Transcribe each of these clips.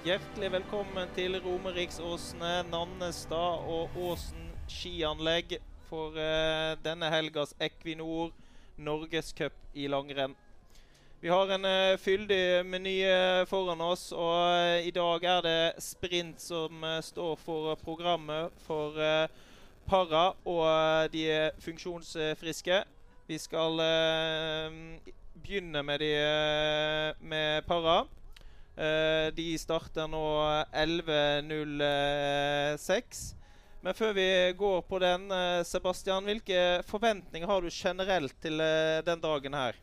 Hjertelig velkommen til Romeriksåsene, Nannestad og Åsen skianlegg for uh, denne helgas Equinor Norgescup i langrenn. Vi har en uh, fyldig meny uh, foran oss, og i dag er det sprint som står for programmet for para og de funksjonsfriske. Vi skal begynne med, de, med para. Eh, de starter nå 11.06. Men før vi går på den, eh, Sebastian, hvilke forventninger har du generelt til eh, den dagen her?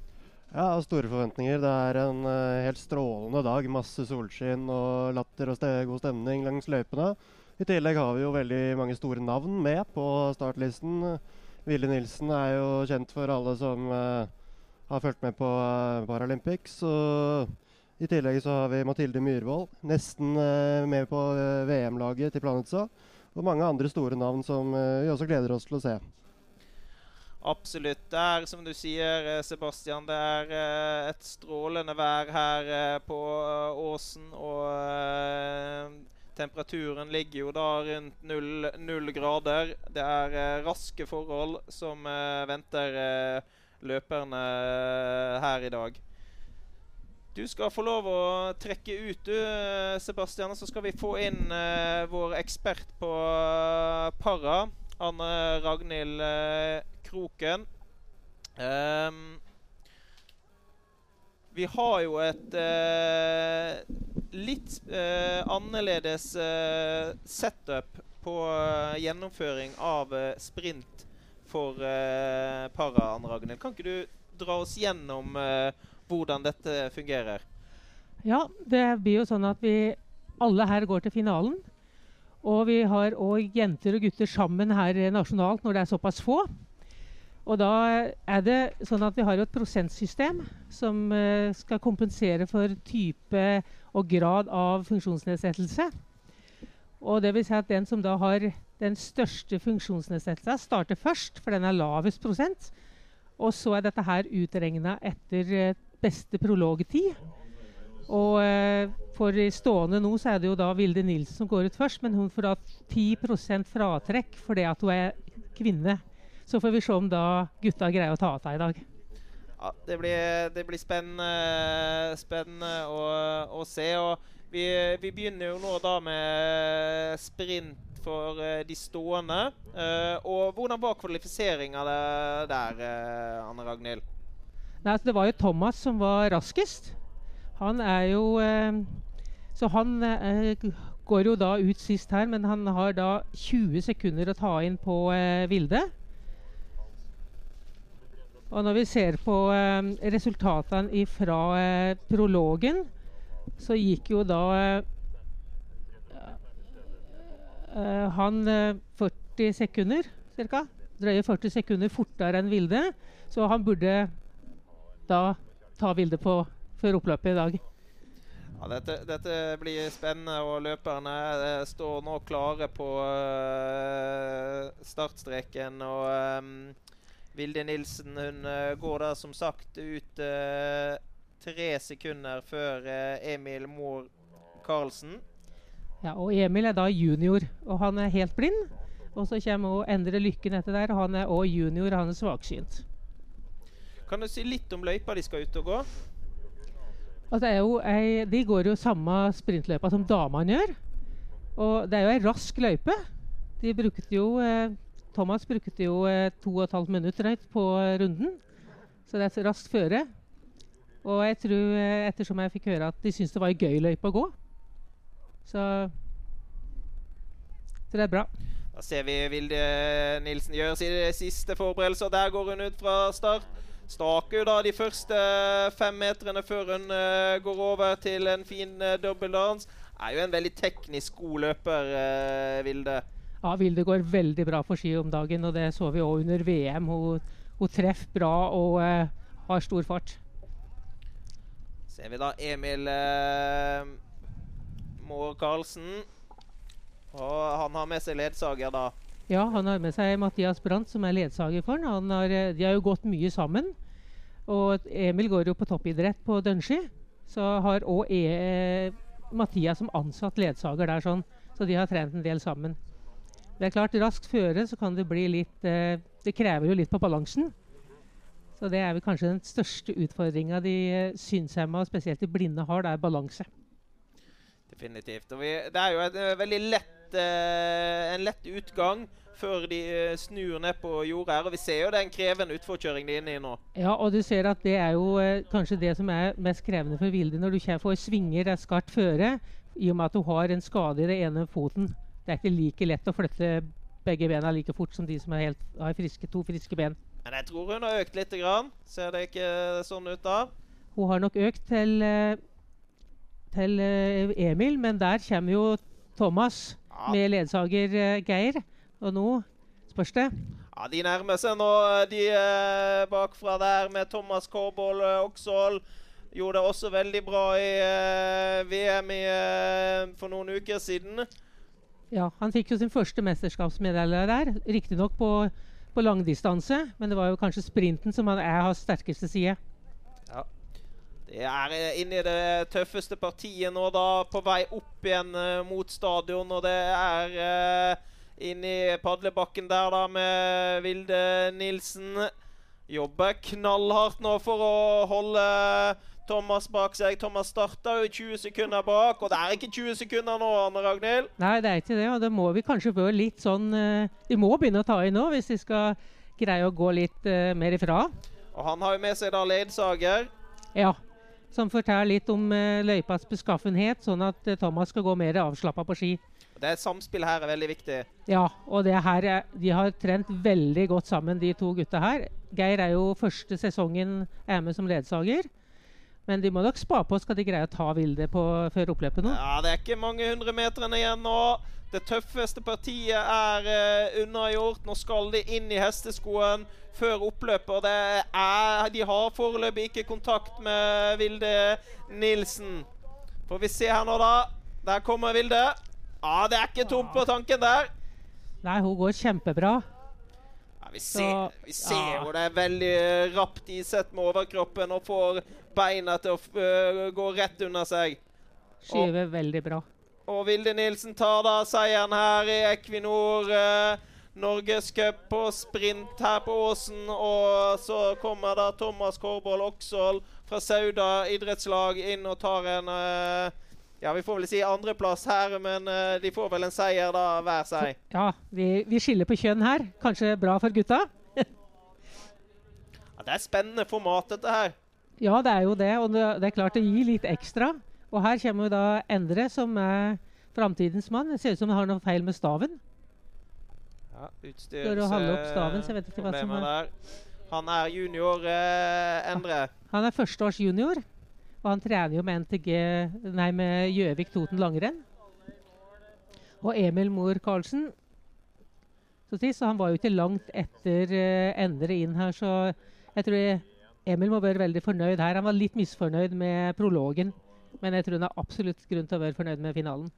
Ja, store forventninger. Det er en helt strålende dag. Masse solskinn og latter og god stemning langs løypene. I tillegg har vi jo veldig mange store navn med på startlisten. Ville Nilsen er jo kjent for alle som uh, har fulgt med på uh, Paralympics. Og i tillegg så har vi Mathilde Myhrvold, nesten uh, med på uh, VM-laget til Planetza. Og mange andre store navn som uh, vi også gleder oss til å se. Absolutt. Det er som du sier, Sebastian, det er et strålende vær her på Åsen. Og temperaturen ligger jo da rundt null, null grader. Det er raske forhold som venter løperne her i dag. Du skal få lov å trekke ut, du, Sebastian. Så skal vi få inn uh, vår ekspert på uh, para, Anne Ragnhild uh, Kroken. Um, vi har jo et litt annerledes setup på gjennomføring av sprint for para, Anne Ragnhild. Kan ikke du dra oss gjennom hvordan dette fungerer? Ja, det blir jo sånn at vi alle her går til finalen. Og vi har òg jenter og gutter sammen her nasjonalt når det er såpass få. Og da er det sånn at vi har et prosentsystem som uh, skal kompensere for type og grad av funksjonsnedsettelse. Og det vil si at den som da har den største funksjonsnedsettelsen, starter først, for den er lavest prosent. Og så er dette her utregna etter uh, beste prologtid. Og eh, for stående nå så er det jo da Vilde Nilsen som går ut først, men hun får da 10% fratrekk fordi at hun er kvinne. Så får vi se om da gutta greier å ta av seg i dag. Ja, det blir, det blir spennende, spennende å, å, se. Og vi, vi, begynner jo nå da med sprint for uh, de stående. Og hvordan var kvalifiseringa der, Anne Ragnhild? Nei, altså, det var jo Thomas som var raskest. Han er jo eh, Så han eh, går jo da ut sist her, men han har da 20 sekunder å ta inn på eh, Vilde. Og når vi ser på eh, resultatene fra eh, prologen, så gikk jo da eh, han 40 sekunder ca. Drøye 40 sekunder fortere enn Vilde. Så han burde da ta bilde på før oppløpet i dag. Ja, dette, dette, blir spennende, og løperne eh, står nå klare på uh, startstreken. Og um, Vilde Nilsen hun uh, går da som sagt ut uh, tre sekunder før Emil Mohr Karlsen. Ja, og Emil er da junior, og han er helt blind. Og så kommer Endre Lykken etter der, og han er òg junior, han er svaksynt. Kan du si litt om løypa de skal ut og gå? Altså, ei, de går jo samme sprintløypa som damene gjør. Og det er jo ei rask løype. De brukte jo eh, Thomas brukte jo eh, to og et halvt minutt på runden. Så det er raskt føre. Og jeg tror, eh, ettersom jeg fikk høre at de syntes det var ei gøy løype å gå. Så, så det er bra. Da ser vi Vilde Nilsen gjøre sine siste forberedelser. Der går hun ut fra start. Staker da de første fem meterne før hun uh, går over til en fin uh, dobbeldans. Er jo en veldig teknisk god løper, uh, Vilde. Ja, Vilde går veldig bra på ski om dagen, og det så vi òg under VM. Hun, hun, treffer bra og uh, har stor fart. Ser vi da Emil uh, Mohr Karlsen. Og han har med seg ledsager, da. Ja, han har med seg Mathias Brandt, som er ledsager for han. Har, eh, de har jo gått mye sammen. Og Emil går jo på toppidrett på Dønski. Så har òg e Mathias som ansatt ledsager der, sånn, så de har trent en del sammen. Det er klart, Raskt føre så kan det bli litt eh, Det krever jo litt på balansen. Så det er vel kanskje den største utfordringa de eh, synshemma, og spesielt de blinde, har. Det er balanse. Definitivt. Vi, det er jo et, veldig lett, uh, en lett utgang før de uh, snur ned på jordet her. Og vi ser jo det er en krevende utforkjøring de er inne i nå. Ja, og du ser at det er jo kanskje det som er mest krevende for Vilde. Når du får svinger, det er skarpt føre, i og med at du har en skade i den ene foten. Det er ikke like lett å flytte begge bena like fort som de som helt, har friske, to friske ben. Men jeg tror hun har økt litt. Grann. Ser det ikke sånn ut da? Hun har nok økt til til eh, Emil, men der kommer jo Thomas. Med ledsager eh, Geir. Og nå spørs det. Ja, De nærmer seg nå, de eh, bakfra der med Thomas Kårbål Oksvold. Gjorde det også veldig bra i VM i, for noen uker siden. Ja, han fikk jo sin første mesterskapsmedalje der. Riktignok på, på langdistanse, men det var jo kanskje sprinten som er hans sterkeste side. Ja. Det er eh, inne i det tøffeste partiet nå, da, på vei opp igjen uh, mot stadion. Og det er uh, inne i padlebakken der, da, med Vilde Nilsen. Jobber knallhardt nå for å holde Thomas bak seg. Thomas starta jo 20 sekunder bak, og det er ikke 20 sekunder nå, Anne Ragnhild. Nei, det er ikke det, og det må vi kanskje få litt sånn uh, Vi må begynne å ta i nå, hvis vi skal greie å gå litt uh, mer ifra. Og han har jo med seg da ledsager. Ja, som forteller litt om uh, løypas beskaffenhet, sånn at uh, Thomas skal gå mer avslappa på ski. Det Samspillet her er veldig viktig. Ja, og er, de har trent veldig godt sammen, de to gutta her. Geir er jo første sesongen er med som ledsager. Men de må nok spa på skal de greie å ta Vilde på, før oppløpet nå. Ja, Det er ikke mange hundre meterne igjen nå. Det tøffeste partiet er uh, unnagjort. Nå skal de inn i hesteskoen før oppløpet. Det er, de har foreløpig ikke kontakt med Vilde Nilsen. Får vi se her nå, da. Der kommer Vilde. Ja, det er ikke tomt på tanken der. Nei, hun går kjempebra. Ja, vi ser, vi ser ja. hvor det er veldig rapt isett med overkroppen og får beina til å uh, gå rett under seg. Skyver veldig bra. Og Vilde Nilsen tar da seieren her i Equinor. Norges Norgescup på sprint her på Åsen. Og så kommer da Thomas Kårbål Oksvold fra Sauda idrettslag inn og tar en uh, ja, Vi får vel si andreplass her, men uh, de får vel en seier da hver seg. Ja, vi, vi skiller på kjønn her. Kanskje bra for gutta? ja, det er spennende format, dette her. Ja, det er jo det. Og det, det er klart det gir litt ekstra. Og her kommer jo da Endre, som er framtidens mann. Det ser ut som han har noe feil med staven. Ja, utstyrelsesproblemer der. Han er junior, eh, Endre. Han er førsteårs junior. Og han trener jo med NTG, nei, med Gjøvik Toten langrenn. Og Emil Mor Karlsen så sist, så han var jo ikke langt etter eh, Endre inn her, så jeg tror Emil må være veldig fornøyd her. Han var litt misfornøyd med prologen, men jeg tror hun har absolutt grunn til å være fornøyd med finalen.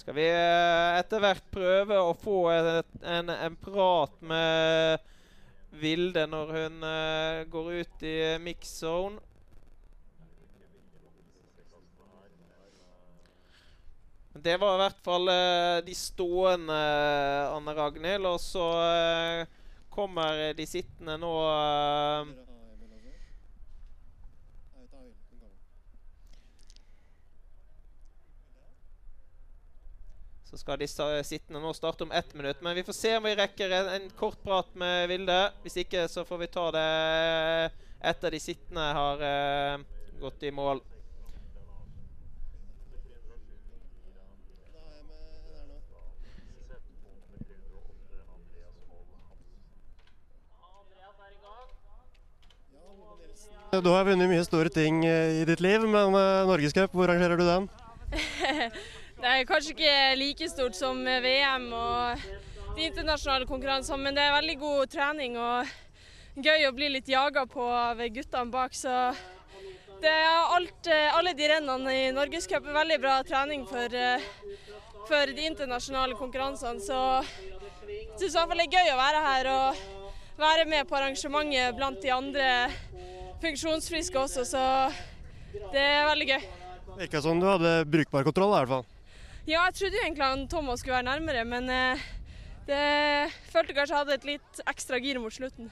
Skal vi eh, etter hvert prøve å få en, en prat med Vilde når hun uh, går ut i mix zone? Det var i hvert fall uh, de stående, Anne Ragnhild. Og så kommer de sittende nå Så skal de sittende nå starte om ett minutt. Men vi får se om vi rekker en, en kort prat med Vilde. Hvis ikke så får vi ta det etter de sittende har uh, gått i mål. Du har vunnet mye store ting eh, i ditt liv, men uh, Norgescup, hvor rangerer du den? Det er kanskje ikke like stort som VM og de internasjonale konkurransene, men det er veldig god trening og gøy å bli litt jaga på av guttene bak. Så det er alt, alle de rennene i Norgescup er veldig bra trening for, for de internasjonale konkurransene. Så jeg syns det er gøy å være her og være med på arrangementet blant de andre funksjonsfriske også, så det er veldig gøy. Virka som du hadde brukbar kontroll, i hvert fall. Ja, jeg trodde jo egentlig han Thomas skulle være nærmere, men eh, det følte kanskje jeg hadde et litt ekstra gir mot slutten.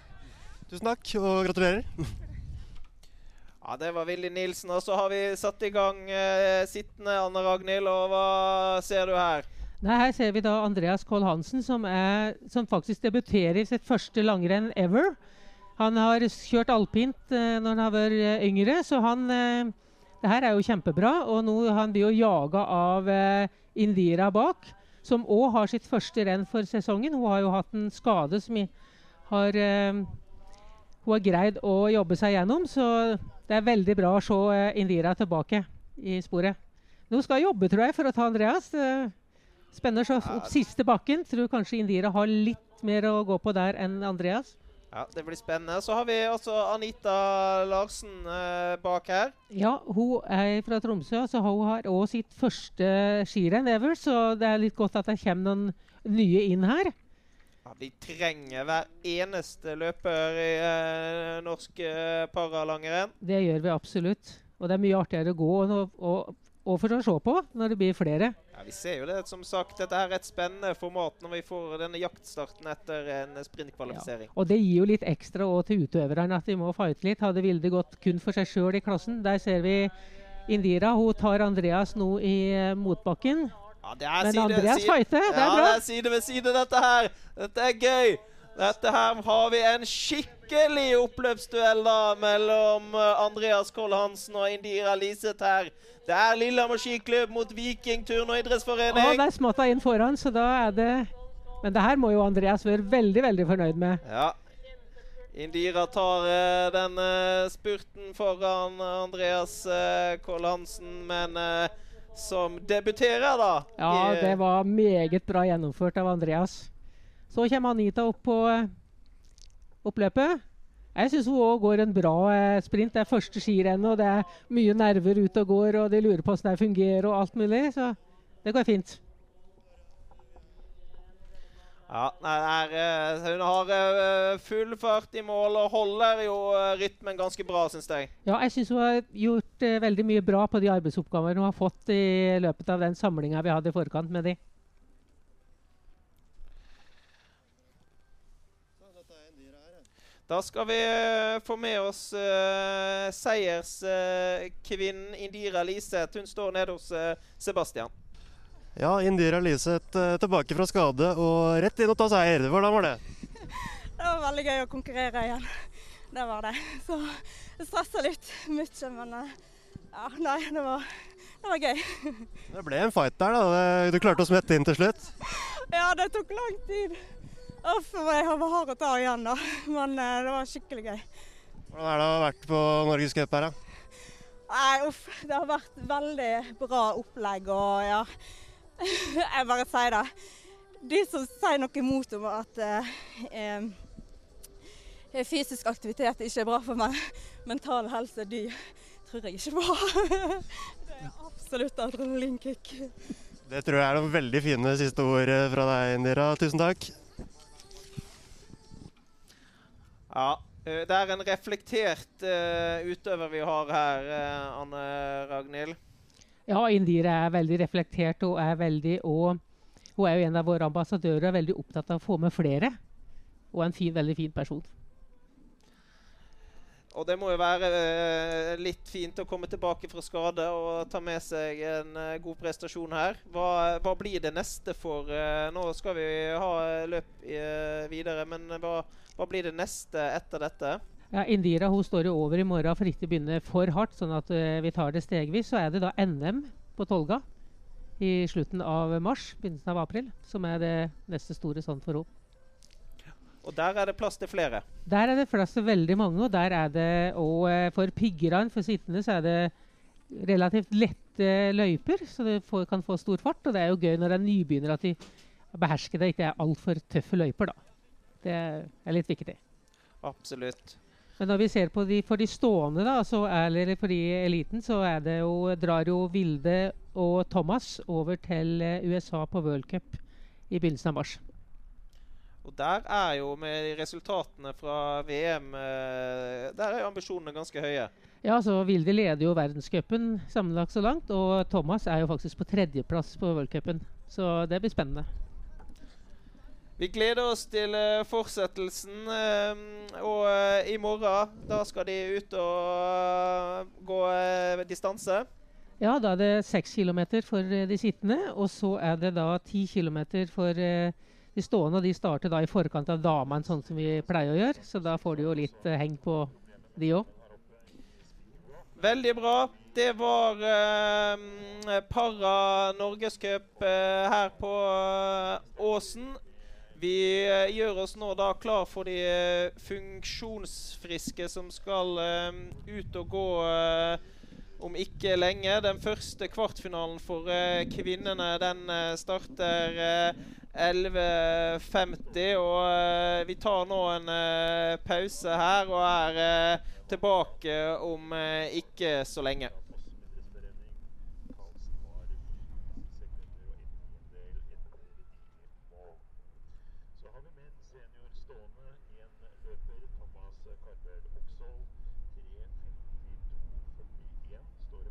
Tusen takk, og gratulerer. Ja, Det var Willy Nilsen. Og så har vi satt i gang eh, sittende Anne Ragnhild. Og hva ser du her? Nei, her ser vi da Andreas Kohl Hansen, som, er, som faktisk debuterer i sitt første langrenn ever. Han har kjørt alpint eh, når han har vært eh, yngre, så han eh, Det her er jo kjempebra. Og nå han blir jo jaga av Indira bak, som òg har sitt første renn for sesongen. Hun har jo hatt en skade som har Hun har greid å jobbe seg gjennom, så det er veldig bra å se Indira tilbake i sporet. Nå skal jeg jobbe, tror jeg, for å ta Andreas. Spennende å se opp siste bakken. Tror kanskje Indira har litt mer å gå på der enn Andreas. Ja, Det blir spennende. Så har vi også Anita Larsen eh, bak her. Ja, hun er fra Tromsø, så hun har òg sitt første skirenn ever. Så det er litt godt at det kommer noen nye inn her. Ja, Vi trenger hver eneste løper i eh, norsk eh, paralangrenn. Det gjør vi absolutt. Og det er mye artigere å gå og, og, og for å se på når det blir flere. Ja, Vi ser jo det, som sagt. Dette er et spennende format når vi får denne jaktstarten etter en sprintkvalifisering. Og det gir jo litt ekstra òg til utøverne at de må fighte litt. Hadde Vilde gått kun for seg sjøl i klassen. Der ser vi Indira. Hun tar Andreas nå i eh, motbakken. Ja, det er Men Andreas fighter. Det er bra. det er side ved side, dette her. Dette er gøy. Dette her har vi en skikkelig oppløpsduell da mellom eh, Andreas Koll Hansen og Indira Liseth her. Det er Lillehammer skiklubb mot Viking turn- og idrettsforening. idrettsforening. der smatta inn foran, så da er det Men det her må jo Andreas være veldig, veldig fornøyd med. Ja. Indira tar uh, den uh, spurten foran Andreas uh, Koll Hansen, men uh, som debuterer, da. Ja, det var meget bra gjennomført av Andreas. Så kommer Anita opp på oppløpet. Jeg syns hun òg går en bra eh, sprint. Det er første skirennet, og det er mye nerver ute og går, og de lurer på hvordan det fungerer og alt mulig. Så det går fint. Ja, nei, er, eh, hun har eh, full fart i mål og holder jo rytmen ganske bra, syns jeg. Ja, jeg syns hun har gjort veldig mye bra på de arbeidsoppgavene hun har fått i løpet av den samlinga vi hadde i forkant med de. Da skal vi eh, få med oss uh, seierskvinnen Indira Liseth. Hun står nede hos uh, Sebastian. Ja, Indira Liseth tilbake fra skade og rett inn og ta seier. Hvordan var det? Det var veldig gøy å konkurrere igjen. Det var det. Så det stressa litt mye, men ja, nei, det var, det var gøy. Det ble en fight der, da. Du klarte å smette inn til slutt. Ja, det tok lang tid. Uff, jeg har hard å ta igjen, da. Men eh, det var skikkelig gøy. Hvordan er det å ha vært på Norgescup her, da? Nei, uff. Det har vært veldig bra opplegg og ja. Jeg bare sier det. De som sier noe imot om at eh, fysisk aktivitet ikke er bra for meg, mental helse, de tror jeg ikke på. Det er absolutt adrenalinkick. Det tror jeg er noen veldig fine siste ord eh, fra deg, Indira. Tusen takk. Ja, eh, det er en reflektert uh, utøver vi har her, uh, Anne Ragnhild. Ja, Indira er veldig reflektert og er veldig og Hun er jo en av våre ambassadører og er veldig opptatt av å få med flere. Og en fin, veldig fin person. Og det må jo være uh, litt fint å komme tilbake fra skade og ta med seg en uh, god prestasjon her. Hva, hva blir det neste for Nå skal vi ha løp videre, men hva, hva blir det neste etter dette? Ja, Indira hun står jo over i morgen for ikke å begynne for hardt, sånn at uh, vi tar det stegvis. Så er det da NM på Tolga i slutten av mars, begynnelsen av april, som er det neste store sånn for henne. Og der er det plass til flere. Der er det plass til veldig mange, og der er det og eh, for piggerne, for sittende, så er det relativt lette løyper, så får, kan få stor fart. Og det er jo gøy når det er nybegynner at de behersker det, ikke er altfor tøffe løyper, da. Det er litt viktig. Absolutt. Men når vi ser på de, for de stående, da, så er, eller for de eliten, så er det jo, drar jo Vilde og Thomas over til eh, USA på World Cup i begynnelsen av mars. Og der er jo med resultatene fra VM eh, Der er jo ambisjonene ganske høye. Ja, så Vilde leder jo verdenscupen sammenlagt så langt. Og Thomas er jo faktisk på tredjeplass på worldcupen. Så det blir spennende. Vi gleder oss til uh, fortsettelsen. Uh, og uh, i morgen da skal de ut og gå distanse. Ja, da er det seks kilometer for de sittende. Og så er det da ti kilometer for de stående. Og de starter da i forkant av damene, sånn som vi pleier å gjøre. Så da får de jo litt heng på de òg. Veldig bra. Det var eh, para norgescup eh, her på eh, Åsen. Vi eh, gjør oss nå da klar for de eh, funksjonsfriske som skal um, ut og gå om ikke lenge. Den første kvartfinalen for kvinnene den starter 11.50. Og vi tar nå en pause her og er tilbake om ikke så lenge.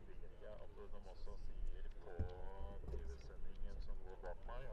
liker jeg at de også sier på TV-sendingen som går bak meg,